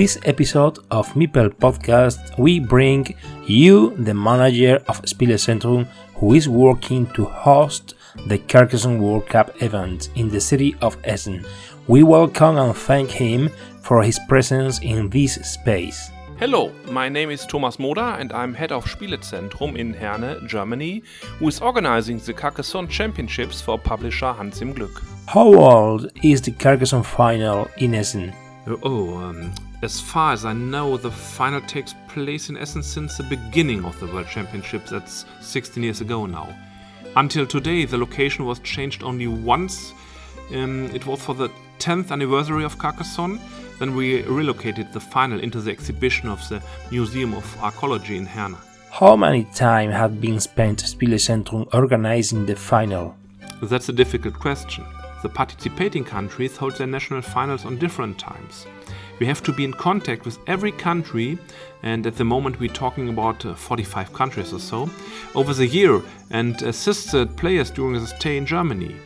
This episode of Meeple Podcast, we bring you the manager of Spielezentrum who is working to host the Carcassonne World Cup event in the city of Essen. We welcome and thank him for his presence in this space. Hello, my name is Thomas Moder and I'm head of Spielezentrum in Herne, Germany, who is organizing the Carcassonne Championships for publisher Hans im Glück. How old is the Carcassonne final in Essen? Oh, um, as far as I know, the final takes place in Essen since the beginning of the World Championships. That's 16 years ago now. Until today, the location was changed only once. Um, it was for the 10th anniversary of Carcassonne. Then we relocated the final into the exhibition of the Museum of Archaeology in Herne. How many time had been spent Spielezentrum organizing the final? That's a difficult question. The participating countries hold their national finals on different times. We have to be in contact with every country, and at the moment we're talking about uh, 45 countries or so, over the year and assist the players during the stay in Germany.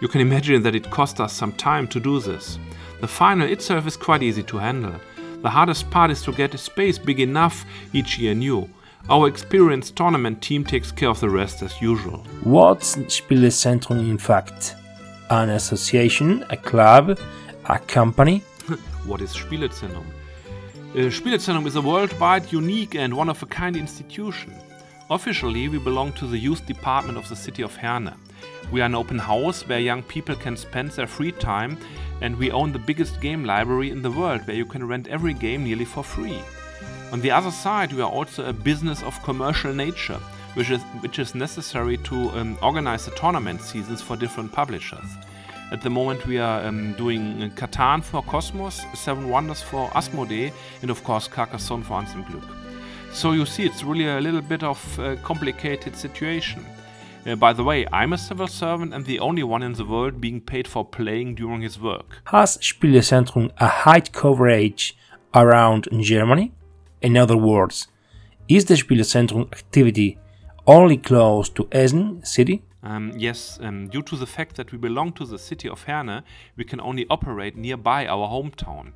You can imagine that it cost us some time to do this. The final itself is quite easy to handle. The hardest part is to get a space big enough each year new. Our experienced tournament team takes care of the rest as usual. What's Spielezentrum in fact? An association, a club, a company? What is Spielezentrum? Uh, Spielezentrum is a worldwide, unique, and one of a kind institution. Officially, we belong to the youth department of the city of Herne. We are an open house where young people can spend their free time, and we own the biggest game library in the world where you can rent every game nearly for free. On the other side, we are also a business of commercial nature, which is, which is necessary to um, organize the tournament seasons for different publishers. At the moment, we are um, doing uh, Catan for Kosmos, Seven Wonders for Asmodee, and of course Carcassonne for Hans im Glück. So you see, it's really a little bit of a complicated situation. Uh, by the way, I'm a civil servant and the only one in the world being paid for playing during his work. Has Spielezentrum a high coverage around Germany? In other words, is the Spielezentrum activity only close to Essen city? Um, yes, um, due to the fact that we belong to the city of Herne, we can only operate nearby our hometown.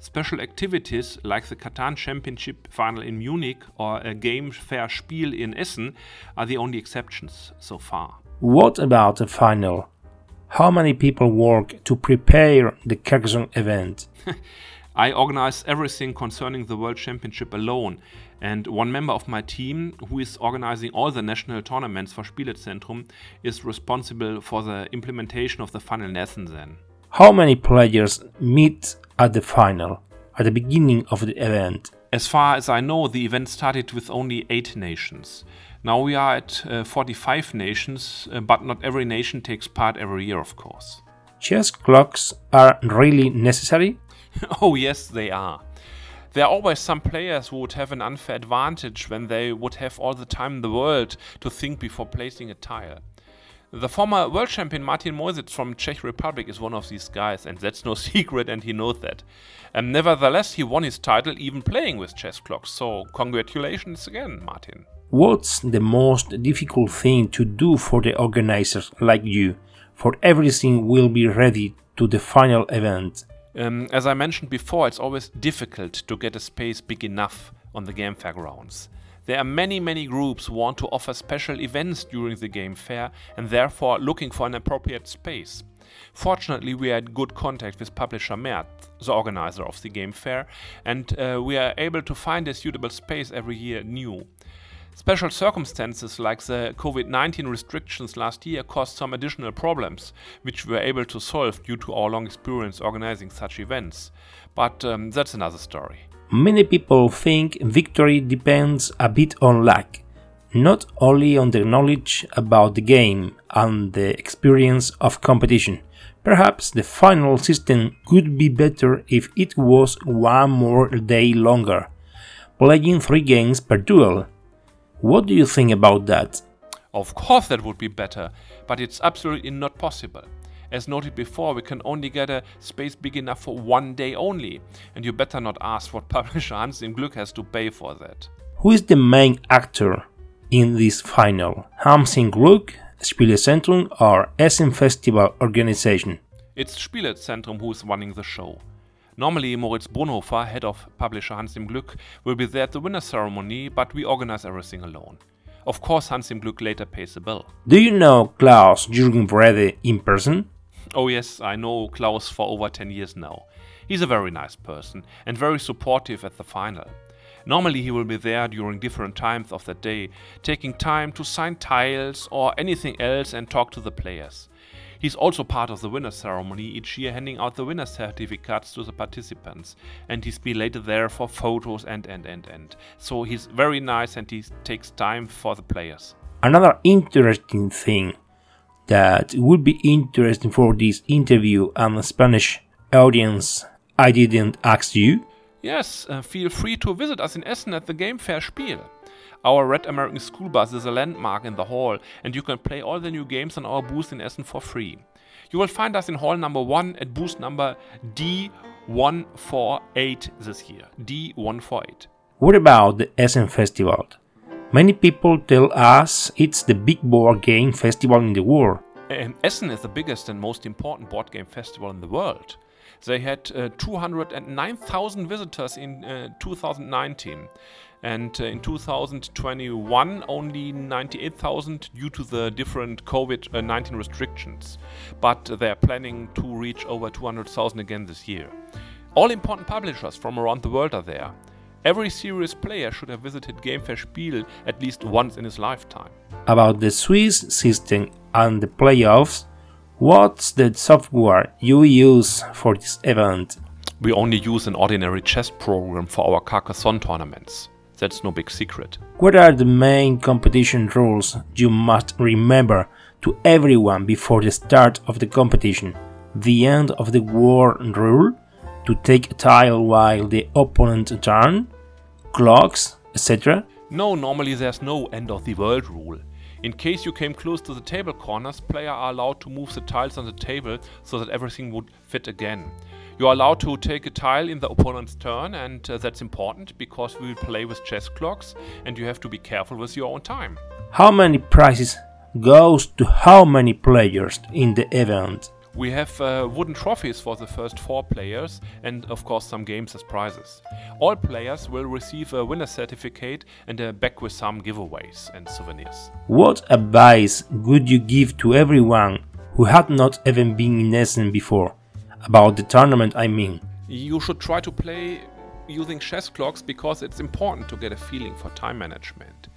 Special activities like the Catan Championship final in Munich or a game fair Spiel in Essen are the only exceptions so far. What about the final? How many people work to prepare the Carcassonne event? I organize everything concerning the World Championship alone, and one member of my team, who is organizing all the national tournaments for Spielezentrum, is responsible for the implementation of the final lesson then. How many players meet at the final, at the beginning of the event? As far as I know, the event started with only eight nations. Now we are at uh, 45 nations, uh, but not every nation takes part every year, of course. Chess clocks are really necessary? oh, yes, they are. There are always some players who would have an unfair advantage when they would have all the time in the world to think before placing a tile. The former world champion Martin Mojžíš from Czech Republic is one of these guys, and that's no secret, and he knows that. And nevertheless, he won his title even playing with chess clocks, so congratulations again, Martin. What's the most difficult thing to do for the organizers like you? For everything will be ready to the final event. Um, as I mentioned before, it's always difficult to get a space big enough on the game fair grounds. There are many, many groups who want to offer special events during the game fair and therefore looking for an appropriate space. Fortunately, we had good contact with publisher Merz, the organizer of the game fair, and uh, we are able to find a suitable space every year new. Special circumstances like the COVID 19 restrictions last year caused some additional problems, which we were able to solve due to our long experience organizing such events. But um, that's another story. Many people think victory depends a bit on luck, not only on the knowledge about the game and the experience of competition. Perhaps the final system could be better if it was one more day longer, playing three games per duel what do you think about that? Of course, that would be better, but it's absolutely not possible. As noted before, we can only get a space big enough for one day only, and you better not ask what publisher Hans im Glück has to pay for that. Who is the main actor in this final? Hans im Glück, Spielezentrum, or Essen Festival organization? It's Spielezentrum who is running the show. Normally, Moritz Brunnhofer, head of publisher Hans im Glück, will be there at the winner ceremony, but we organize everything alone. Of course, Hans im Glück later pays the bill. Do you know Klaus Jürgen Wrede in person? Oh, yes, I know Klaus for over 10 years now. He's a very nice person and very supportive at the final. Normally, he will be there during different times of the day, taking time to sign tiles or anything else and talk to the players. He's also part of the winner ceremony each year, handing out the winner certificates to the participants. And he's been later there for photos and and and and. So he's very nice and he takes time for the players. Another interesting thing that would be interesting for this interview and the Spanish audience I didn't ask you. Yes, uh, feel free to visit us in Essen at the Game Fair Spiel. Our Red American School Bus is a landmark in the hall, and you can play all the new games on our booth in Essen for free. You will find us in hall number 1 at booth number D148 this year. D148. What about the Essen Festival? Many people tell us it's the big board game festival in the world. Um, Essen is the biggest and most important board game festival in the world. They had uh, 209,000 visitors in uh, 2019 and uh, in 2021 only 98,000 due to the different COVID-19 restrictions, but they're planning to reach over 200,000 again this year. All important publishers from around the world are there. Every serious player should have visited Game Fair Spiel at least once in his lifetime. About the Swiss system and the playoffs, what's the software you use for this event? We only use an ordinary chess program for our Carcassonne tournaments. That's no big secret. What are the main competition rules you must remember to everyone before the start of the competition? The end of the war rule? To take a tile while the opponent turn? Clocks, etc.? No, normally there's no end of the world rule. In case you came close to the table corners, players are allowed to move the tiles on the table so that everything would fit again. You are allowed to take a tile in the opponent's turn, and uh, that's important because we will play with chess clocks, and you have to be careful with your own time. How many prizes goes to how many players in the event? We have uh, wooden trophies for the first four players and, of course, some games as prizes. All players will receive a winner certificate and a bag with some giveaways and souvenirs. What advice would you give to everyone who had not even been in Essen before? About the tournament, I mean. You should try to play using chess clocks because it's important to get a feeling for time management.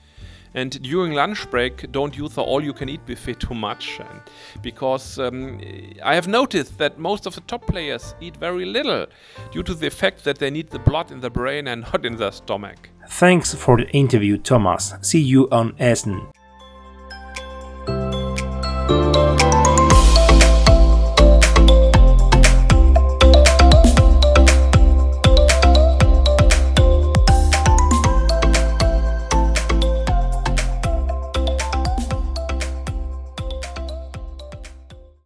And during lunch break, don't use the all-you-can-eat buffet too much, and because um, I have noticed that most of the top players eat very little due to the fact that they need the blood in the brain and not in the stomach. Thanks for the interview, Thomas. See you on Essen.